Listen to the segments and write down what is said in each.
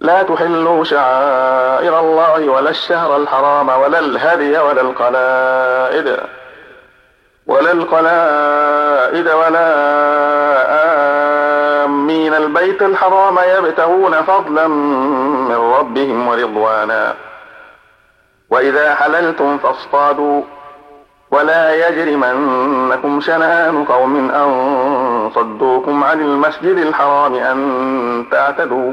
لا تحلوا شعائر الله ولا الشهر الحرام ولا الهدي ولا القلائد ولا القلائد ولا آمين. البيت الحرام يبتغون فضلا من ربهم ورضوانا. وإذا حللتم فاصطادوا. ولا يجرمنكم شنآن قوم أن صدوكم عن المسجد الحرام أن تعتدوا.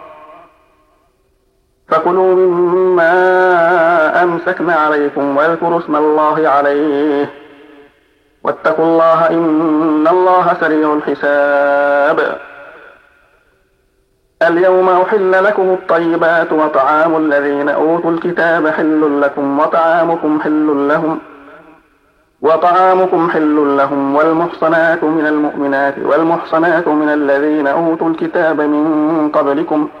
فكلوا مما أمسكن عليكم واذكروا اسم الله عليه. واتقوا الله إن الله سريع الحساب. اليوم أحل لكم الطيبات وطعام الذين أوتوا الكتاب حل لكم وطعامكم حل لهم وطعامكم حل لهم والمحصنات من المؤمنات والمحصنات من الذين أوتوا الكتاب من قبلكم ۖ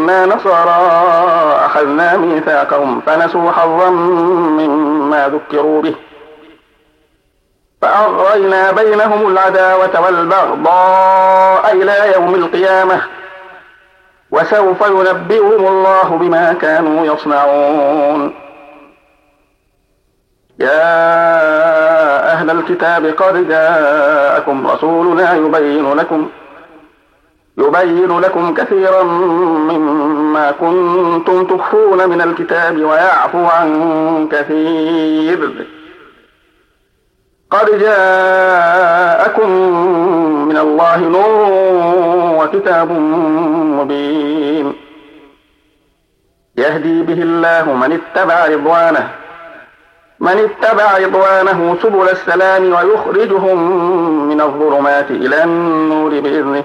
إنا نصارى أخذنا ميثاقهم فنسوا حظا مما ذكروا به. فأغرينا بينهم العداوة والبغضاء إلى يوم القيامة. وسوف ينبئهم الله بما كانوا يصنعون. يا أهل الكتاب قد جاءكم رسولنا يبين لكم يبين لكم كثيرا مما كنتم تخفون من الكتاب ويعفو عن كثير. قد جاءكم من الله نور وكتاب مبين. يهدي به الله من اتبع رضوانه من اتبع رضوانه سبل السلام ويخرجهم من الظلمات إلى النور بإذنه.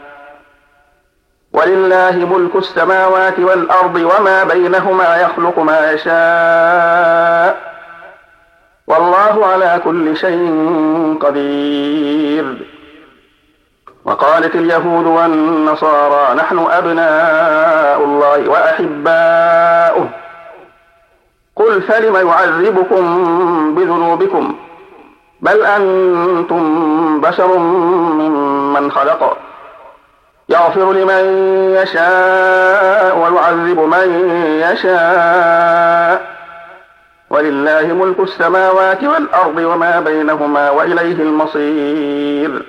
ولله ملك السماوات والأرض وما بينهما يخلق ما يشاء. والله على كل شيء قدير. وقالت اليهود والنصارى نحن أبناء الله وأحباؤه. قل فلم يعذبكم بذنوبكم؟ بل أنتم بشر ممن خلق. يغفر لمن يشاء ويعذب من يشاء. ولله ملك السماوات والأرض وما بينهما وإليه المصير.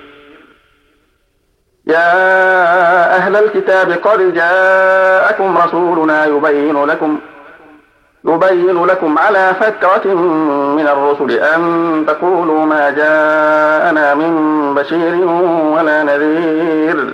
يا أهل الكتاب قد جاءكم رسولنا يبين لكم يبين لكم على فترة من الرسل أن تقولوا ما جاءنا من بشير ولا نذير.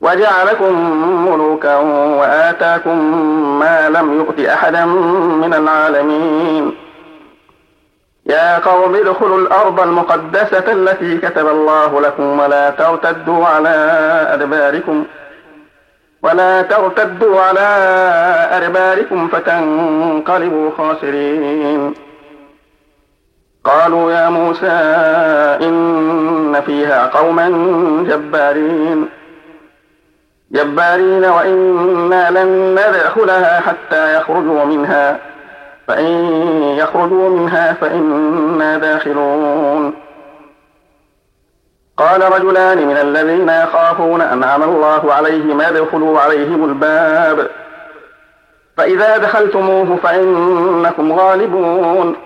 وجعلكم ملوكا وآتاكم ما لم يؤت أحدا من العالمين. يا قوم ادخلوا الأرض المقدسة التي كتب الله لكم ولا ترتدوا على أدباركم ۖ ولا ترتدوا على أرباركم فتنقلبوا خاسرين. قالوا يا موسى إن فيها قوما جبارين. جبارين وإنا لن ندخلها حتى يخرجوا منها. فإن يخرجوا منها فإنا داخلون. قال رجلان من الذين يخافون أنعم الله عليهم ادخلوا عليهم الباب. فإذا دخلتموه فإنكم غالبون.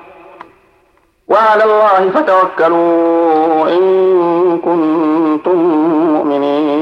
وعلى الله فتوكلوا إن كنتم مؤمنين.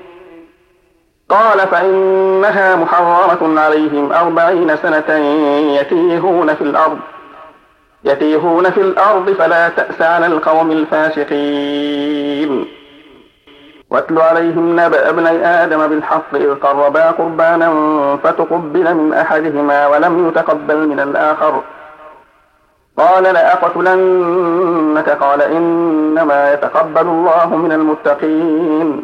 قال فإنها محرمة عليهم أربعين سنة يتيهون في الأرض. يتيهون في الأرض فلا تأس على القوم الفاسقين. واتل عليهم نبأ ابني آدم بالحق إذ قربا قربانا فتقبل من أحدهما ولم يتقبل من الآخر. قال لأقتلنك؟ قال إنما يتقبل الله من المتقين.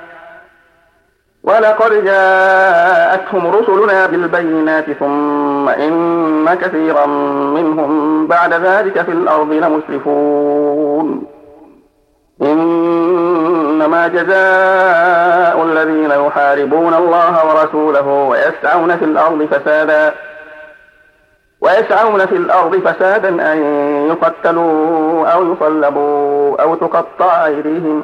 ولقد جاءتهم رسلنا بالبينات ثم إن كثيرا منهم بعد ذلك في الأرض لمسرفون. إنما جزاء الذين يحاربون الله ورسوله ويسعون في الأرض فسادا ويسعون في الأرض فسادا أن يقتلوا أو يصلبوا أو تقطع أيديهم.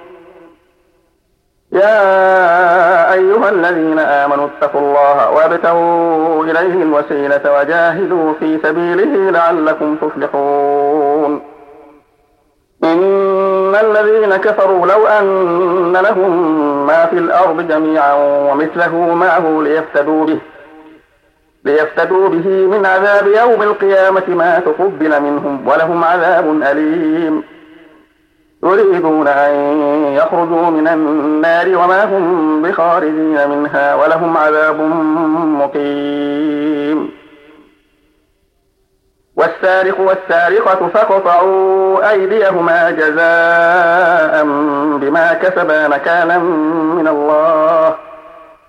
يا أيها الذين آمنوا اتقوا الله وابتغوا إليه الوسيلة وجاهدوا في سبيله لعلكم تفلحون. إن الذين كفروا لو أن لهم ما في الأرض جميعا ومثله معه ليفتدوا به ليفتدوا به من عذاب يوم القيامة ما تقبل منهم ولهم عذاب أليم. يريدون أن يخرجوا من النار وما هم بخارجين منها ولهم عذاب مقيم. والسارق والسارقة فاقطعوا أيديهما جزاء بما كسبا نكالا من الله.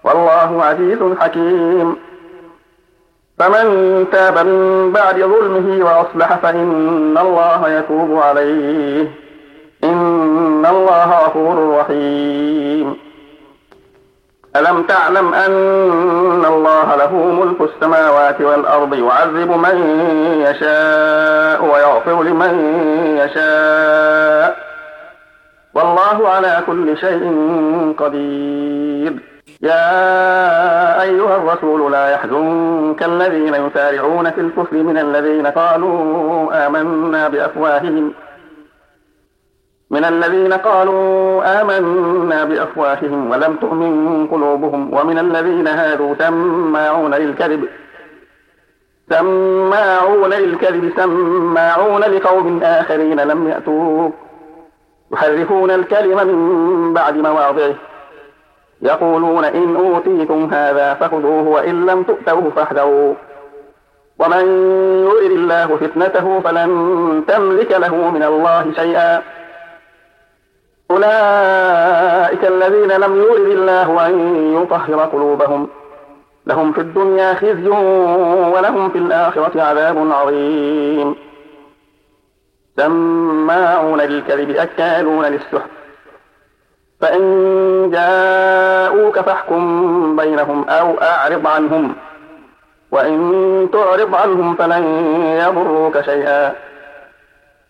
والله عزيز حكيم. فمن تاب من بعد ظلمه وأصلح فإن الله يتوب عليه. إن الله غفور رحيم. ألم تعلم أن الله له ملك السماوات والأرض يعذب من يشاء ويغفر لمن يشاء والله على كل شيء قدير. يا أيها الرسول لا يحزنك الذين يسارعون في الكفر من الذين قالوا آمنا بأفواههم من الذين قالوا آمنا بأفواههم ولم تؤمن قلوبهم ومن الذين هادوا سماعون للكذب سماعون للكذب سماعون لقوم آخرين لم يأتوك يحرفون الكلم من بعد مواضعه يقولون إن أوتيتم هذا فخذوه وإن لم تؤتوه فاحذروا ومن يرد الله فتنته فلن تملك له من الله شيئا. أولئك الذين لم يرد الله أن يطهر قلوبهم. لهم في الدنيا خزي ولهم في الآخرة عذاب عظيم. سماعون للكذب أكالون للسحت فإن جاءوك فاحكم بينهم أو أعرض عنهم. وإن تعرض عنهم فلن يضروك شيئا.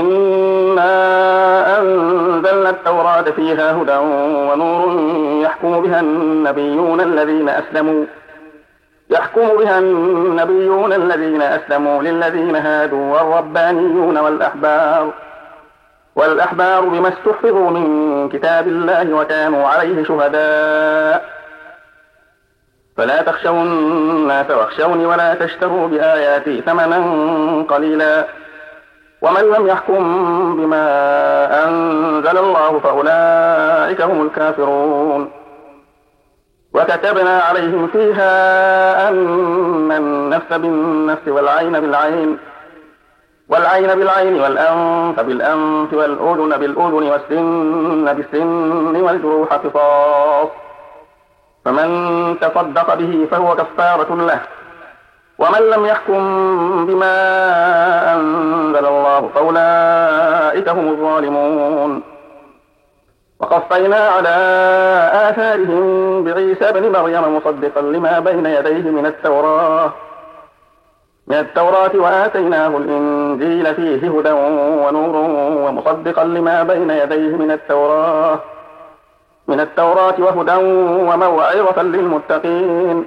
إنا أنزلنا التوراة فيها هدى ونور يحكم بها النبيون الذين أسلموا يحكم بها النبيون الذين أسلموا للذين هادوا والربانيون والأحبار والأحبار بما استحفظوا من كتاب الله وكانوا عليه شهداء فلا تخشوا الناس واخشوني ولا تشتروا بآياتي ثمنا قليلا ومن لم يحكم بما أنزل الله فأولئك هم الكافرون. وكتبنا عليهم فيها أن النفس بالنفس والعين بالعين والعين بالعين والأنف بالأنف والأذن بالأذن والسن بالسن والجروح قصاص. فمن تصدق به فهو كفارة له. ومن لم يحكم بما أنزل الله فأولئك هم الظالمون. وقفينا على آثارهم بعيسى بن مريم مصدقا لما بين يديه من التوراة. من التوراة وآتيناه الإنجيل فيه هدى ونور ومصدقا لما بين يديه من التوراة. من التوراة وهدى وموعظة للمتقين.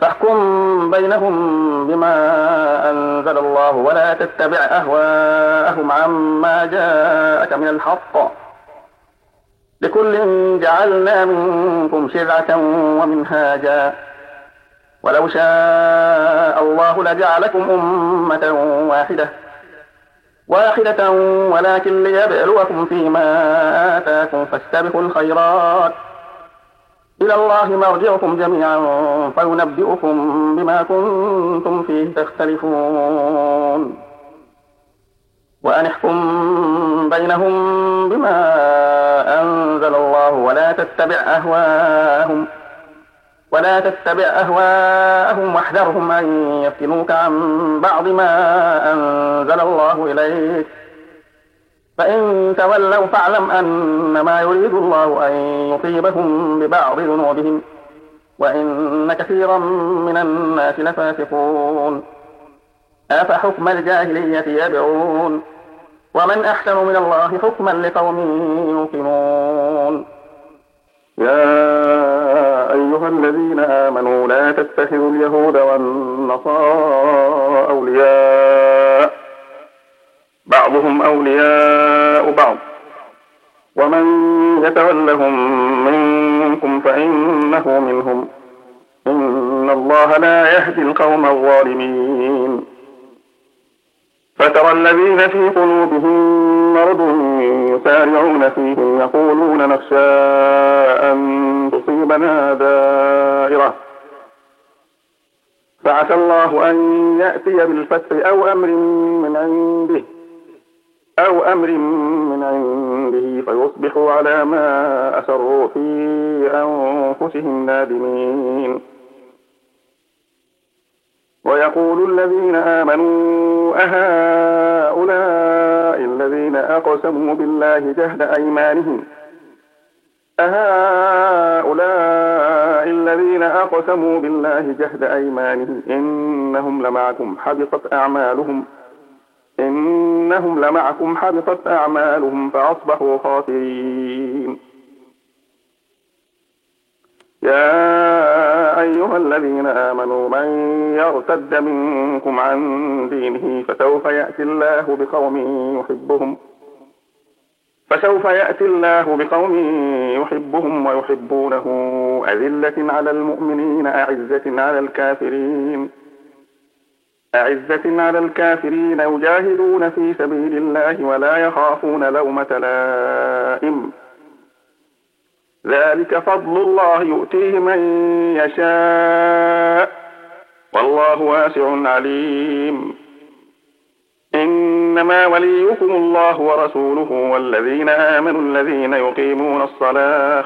فاحكم بينهم بما أنزل الله ولا تتبع أهواءهم عما جاءك من الحق. لكل جعلنا منكم شرعة ومنهاجا. ولو شاء الله لجعلكم أمة واحدة. واحدة ولكن ليبلوكم فيما آتاكم فاستبقوا الخيرات. إلى الله مرجعكم جميعا فينبئكم بما كنتم فيه تختلفون. وأن احكم بينهم بما أنزل الله ولا تتبع أهواءهم ولا تتبع أهواءهم واحذرهم أن يفتنوك عن بعض ما أنزل الله إليك. فإن تولوا فاعلم أنما يريد الله أن يصيبهم ببعض ذنوبهم وإن كثيرا من الناس لفاسقون. أفحكم الجاهلية يبعون ومن أحسن من الله حكما لقوم يوقنون. يا أيها الذين آمنوا لا تتخذوا اليهود والنصارى أولياء بعضهم أولياء بعض. ومن يتولهم منكم فإنه منهم. إن الله لا يهدي القوم الظالمين. فترى الذين في قلوبهم مرض يسارعون فيهم يقولون نخشى أن تصيبنا دائرة. فعسى الله أن يأتي بالفتح أو أمر من عنده. أو أمر من عنده فيصبحوا على ما أسروا في أنفسهم نادمين. ويقول الذين آمنوا أهؤلاء الذين أقسموا بالله جهد أيمانهم أهؤلاء الذين أقسموا بالله جهد أيمانهم إنهم لمعكم حبطت أعمالهم. إنهم لمعكم حبطت أعمالهم فأصبحوا خاسرين. يا أيها الذين آمنوا من يرتد منكم عن دينه فسوف يأتي الله بقوم يحبهم فسوف يأتي الله بقوم يحبهم ويحبونه أذلة على المؤمنين أعزة على الكافرين. أعزة على الكافرين يجاهدون في سبيل الله ولا يخافون لومة لائم. ذلك فضل الله يؤتيه من يشاء. والله واسع عليم. إنما وليكم الله ورسوله والذين آمنوا الذين يقيمون الصلاة.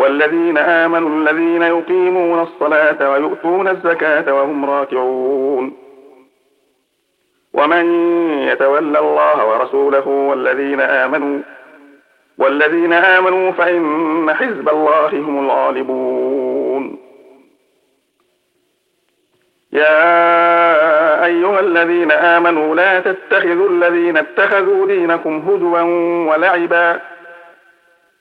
والذين آمنوا الذين يقيمون الصلاة ويؤتون الزكاة وهم راكعون. ومن يتولى الله ورسوله والذين آمنوا والذين آمنوا فإن حزب الله هم الغالبون. يا أيها الذين آمنوا لا تتخذوا الذين اتخذوا دينكم هزوا ولعبا.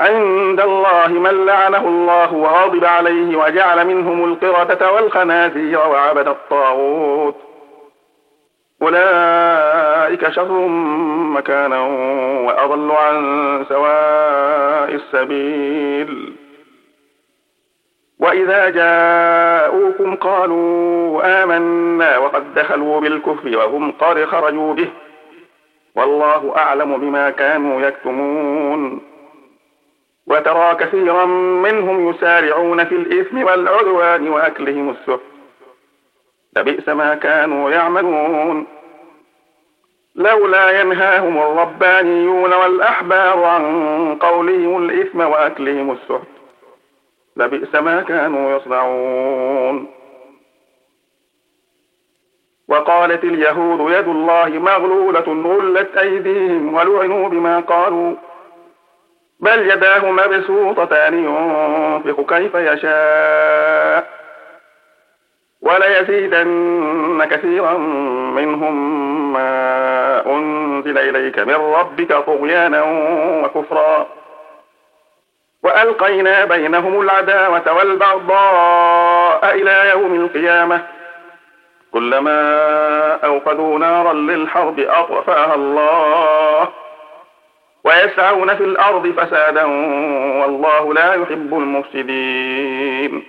عند الله من لعنه الله وغضب عليه وجعل منهم القردة والخنازير وعبد الطاغوت. أولئك شر مكانا وأضل عن سواء السبيل. وإذا جاءوكم قالوا آمنا وقد دخلوا بالكفر وهم قد خرجوا به. والله أعلم بما كانوا يكتمون. وترى كثيرا منهم يسارعون في الإثم والعدوان وأكلهم السحت لبئس ما كانوا يعملون. لولا ينهاهم الربانيون والأحبار عن قولهم الإثم وأكلهم السحت لبئس ما كانوا يصنعون. وقالت اليهود يد الله مغلولة غلت أيديهم ولعنوا بما قالوا. بل يداه مبسوطتان ينفق كيف يشاء. وليزيدن كثيرا منهم ما أنزل إليك من ربك طغيانا وكفرا. وألقينا بينهم العداوة والبغضاء إلى يوم القيامة. كلما أوقدوا نارا للحرب أطفاها الله. ويسعون في الأرض فسادا والله لا يحب المفسدين.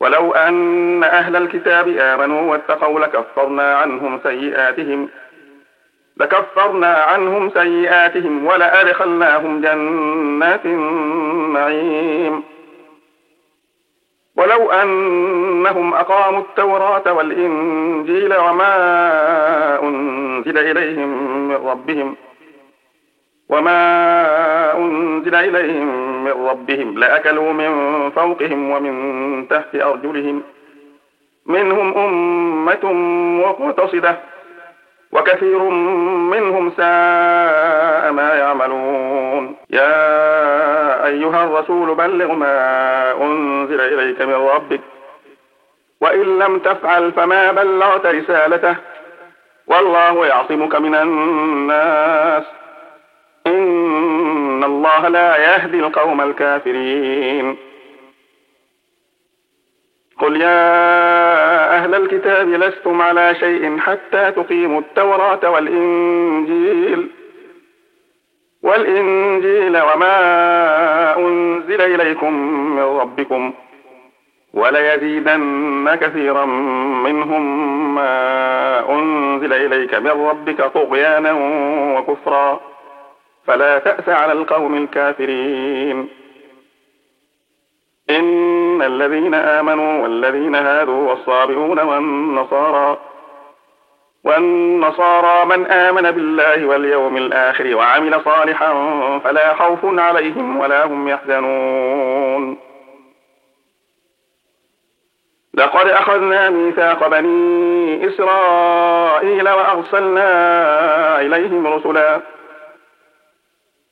ولو أن أهل الكتاب آمنوا واتقوا لكفرنا عنهم سيئاتهم لكفرنا عنهم سيئاتهم ولأدخلناهم جنات النعيم. ولو أنهم أقاموا التوراة والإنجيل وما أنزل إليهم من ربهم وما أنزل إليهم من ربهم لأكلوا من فوقهم ومن تحت أرجلهم. منهم أمة مقتصدة وكثير منهم ساء ما يعملون. يا أيها الرسول بلغ ما أنزل إليك من ربك. وإن لم تفعل فما بلغت رسالته والله يعصمك من الناس. إن الله لا يهدي القوم الكافرين. قل يا أهل الكتاب لستم على شيء حتى تقيموا التوراة والإنجيل. والإنجيل وما أنزل إليكم من ربكم وليزيدن كثيرا منهم ما أنزل إليك من ربك طغيانا وكفرا. فلا تأس على القوم الكافرين. إن الذين آمنوا والذين هادوا والصابئون والنصارى والنصارى من آمن بالله واليوم الآخر وعمل صالحا فلا خوف عليهم ولا هم يحزنون. لقد أخذنا ميثاق بني إسرائيل وأرسلنا إليهم رسلا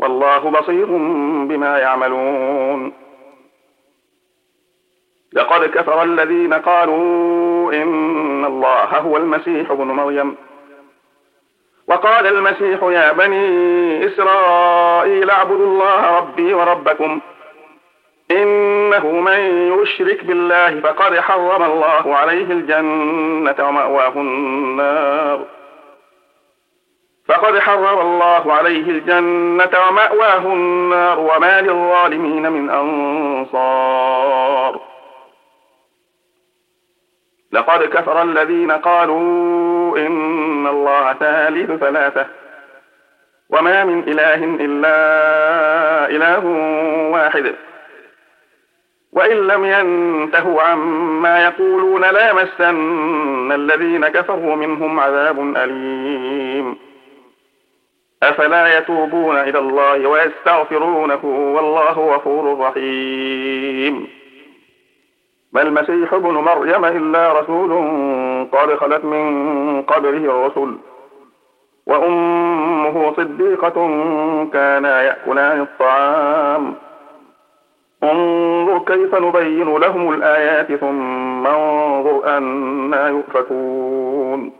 والله بصير بما يعملون. لقد كفر الذين قالوا إن الله هو المسيح ابن مريم. وقال المسيح يا بني إسرائيل اعبدوا الله ربي وربكم. إنه من يشرك بالله فقد حرم الله عليه الجنة ومأواه النار. فقد حرم الله عليه الجنة ومأواه النار وما للظالمين من أنصار. لقد كفر الذين قالوا إن الله ثالث ثلاثة وما من إله إلا إله واحد. وإن لم ينتهوا عما يقولون لا مسن الذين كفروا منهم عذاب أليم. أفلا يتوبون إلى الله ويستغفرونه والله غفور رحيم. ما المسيح ابن مريم إلا رسول قد خلت من قبله الرسل وأمه صديقة كانا يأكلان الطعام. انظر كيف نبين لهم الآيات ثم انظر أنا يؤفكون.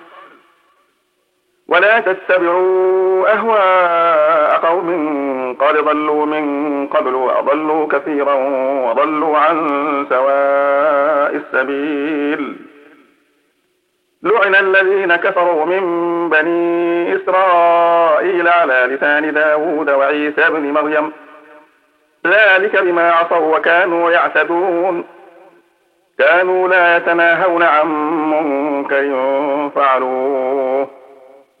ولا تتبعوا أهواء قوم قد ضلوا من قبل وأضلوا كثيرا وضلوا عن سواء السبيل. لعن الذين كفروا من بني إسرائيل على لسان داود وعيسى بن مريم. ذلك بما عصوا وكانوا يعتدون. كانوا لا يتناهون عن منكر فعلوه.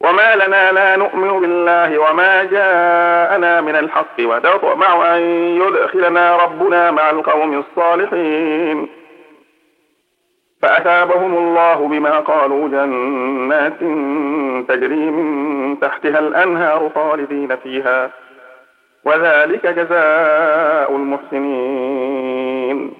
وما لنا لا نؤمن بالله وما جاءنا من الحق ونطمع أن يدخلنا ربنا مع القوم الصالحين. فأثابهم الله بما قالوا جنات تجري من تحتها الأنهار خالدين فيها وذلك جزاء المحسنين.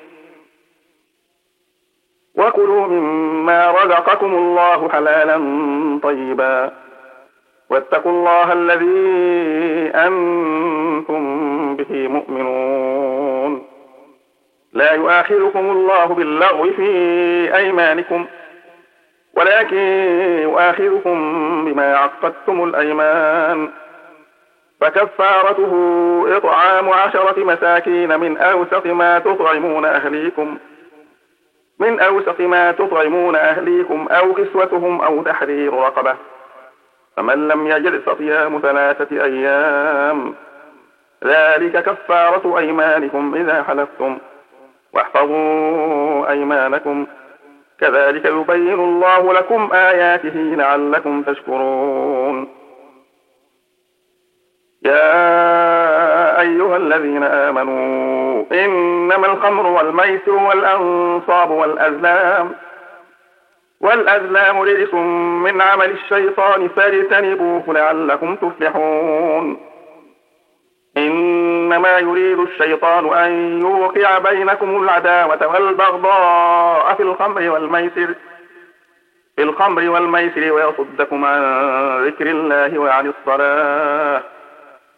وكلوا مما رزقكم الله حلالا طيبا. واتقوا الله الذي أنتم به مؤمنون. لا يؤاخذكم الله باللغو في أيمانكم ولكن يؤاخذكم بما عقدتم الأيمان. فكفارته إطعام عشرة مساكين من أوسط ما تطعمون أهليكم. من أوسط ما تطعمون أهليكم أو كسوتهم أو تحرير رقبة. فمن لم يجد فصيام ثلاثة أيام ذلك كفارة أيمانكم إذا حلفتم. واحفظوا أيمانكم. كذلك يبين الله لكم آياته لعلكم تشكرون. يا أيها الذين آمنوا إنما الخمر والميسر والأنصاب والأزلام. والأزلام رجس من عمل الشيطان فاجتنبوه لعلكم تفلحون. إنما يريد الشيطان أن يوقع بينكم العداوة والبغضاء في الخمر والميسر. في الخمر والميسر ويصدكم عن ذكر الله وعن الصلاة.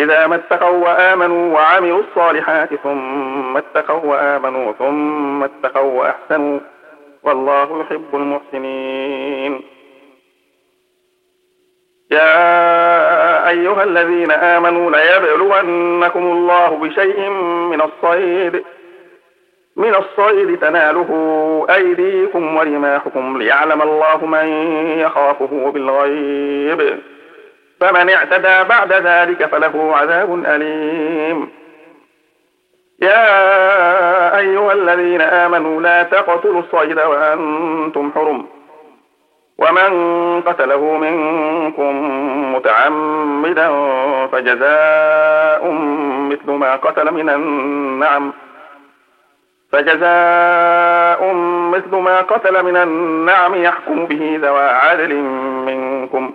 إذا ما اتقوا وآمنوا وعملوا الصالحات ثم اتقوا وآمنوا ثم اتقوا وأحسنوا والله يحب المحسنين. يا أيها الذين آمنوا ليبلونكم الله بشيء من الصيد من الصيد تناله أيديكم ورماحكم ليعلم الله من يخافه بالغيب. فمن اعتدى بعد ذلك فله عذاب أليم. يا أيها الذين آمنوا لا تقتلوا الصيد وأنتم حرم. ومن قتله منكم متعمدا فجزاء مثل ما قتل من النعم. فجزاء مثل ما قتل من النعم يحكم به ذوى عدل منكم.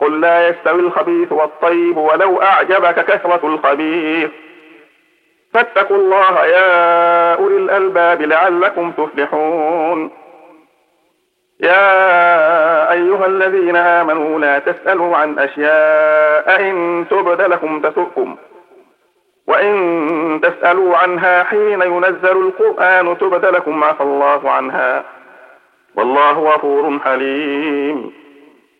قل لا يستوي الخبيث والطيب ولو أعجبك كثرة الخبيث. فاتقوا الله يا أولي الألباب لعلكم تفلحون. يا أيها الذين آمنوا لا تسألوا عن أشياء إن تبد لكم تسؤكم. وإن تسألوا عنها حين ينزل القرآن تبد لكم عفى الله عنها. والله غفور حليم.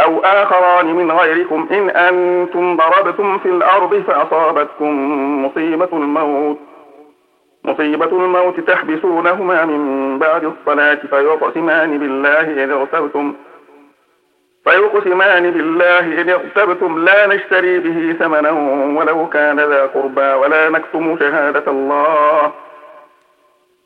أو آخران من غيركم إن أنتم ضربتم في الأرض فأصابتكم مصيبة الموت. مصيبة الموت تحبسونهما من بعد الصلاة فيقسمان بالله إن اغتبتم. فيقسمان بالله إن اغتبتم. لا نشتري به ثمنا ولو كان ذا قربى ولا نكتم شهادة الله.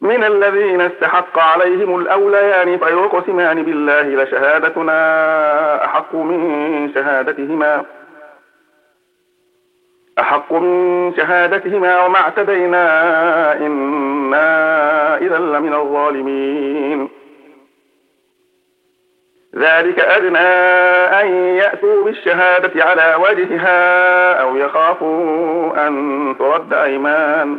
من الذين استحق عليهم الأوليان فيقسمان بالله لشهادتنا أحق من شهادتهما. أحق من شهادتهما وما اعتدينا إنا إذا لمن الظالمين. ذلك أدنى أن يأتوا بالشهادة على وجهها أو يخافوا أن ترد أيمان.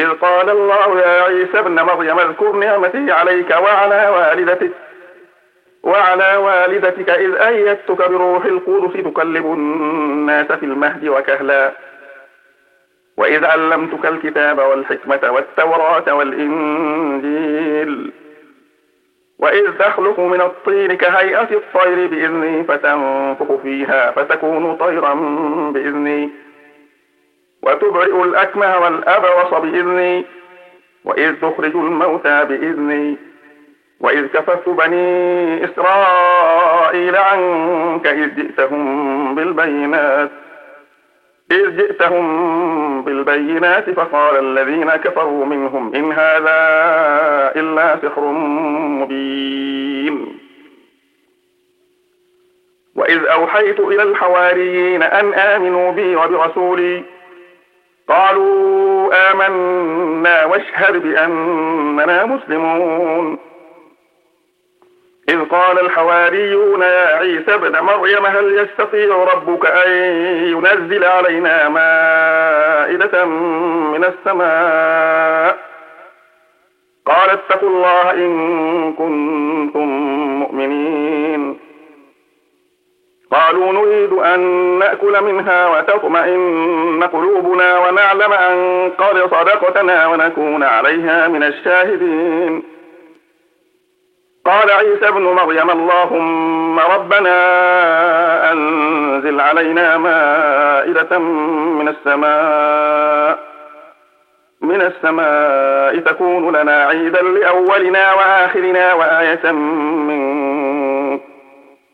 إذ قال الله يا عيسى ابن مريم اذكر نعمتي عليك وعلى والدتك وعلى والدتك إذ أيدتك بروح القدس تكلم الناس في المهد وكهلا. وإذ علمتك الكتاب والحكمة والتوراة والإنجيل. وإذ تخلق من الطين كهيئة الطير بإذني فتنفخ فيها فتكون طيرا بإذني. وتبرئ الأكمه والأبرص بإذني وإذ تخرج الموتى بإذني وإذ كففت بني إسرائيل عنك إذ جئتهم بالبينات إذ جئتهم بالبينات فقال الذين كفروا منهم إن هذا إلا سحر مبين. وإذ أوحيت إلى الحواريين أن آمنوا بي وبرسولي قالوا آمنا واشهد بأننا مسلمون. إذ قال الحواريون يا عيسى ابن مريم هل يستطيع ربك أن ينزل علينا مائدة من السماء؟ قال اتقوا الله إن كنتم مؤمنين. قالوا نريد أن نأكل منها وتطمئن قلوبنا ونعلم أن قد صدقتنا ونكون عليها من الشاهدين. قال عيسى ابن مريم اللهم ربنا أنزل علينا مائدة من السماء من السماء تكون لنا عيدا لأولنا وآخرنا وآية منك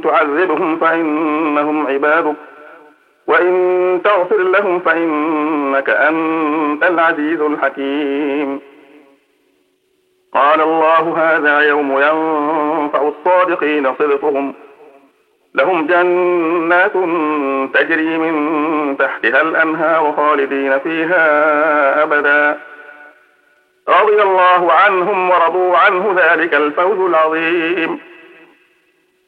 تعذبهم فإنهم عبادك. وإن تغفر لهم فإنك أنت العزيز الحكيم. قال الله هذا يوم ينفع الصادقين صدقهم. لهم جنات تجري من تحتها الأنهار خالدين فيها أبدا. رضي الله عنهم ورضوا عنه ذلك الفوز العظيم.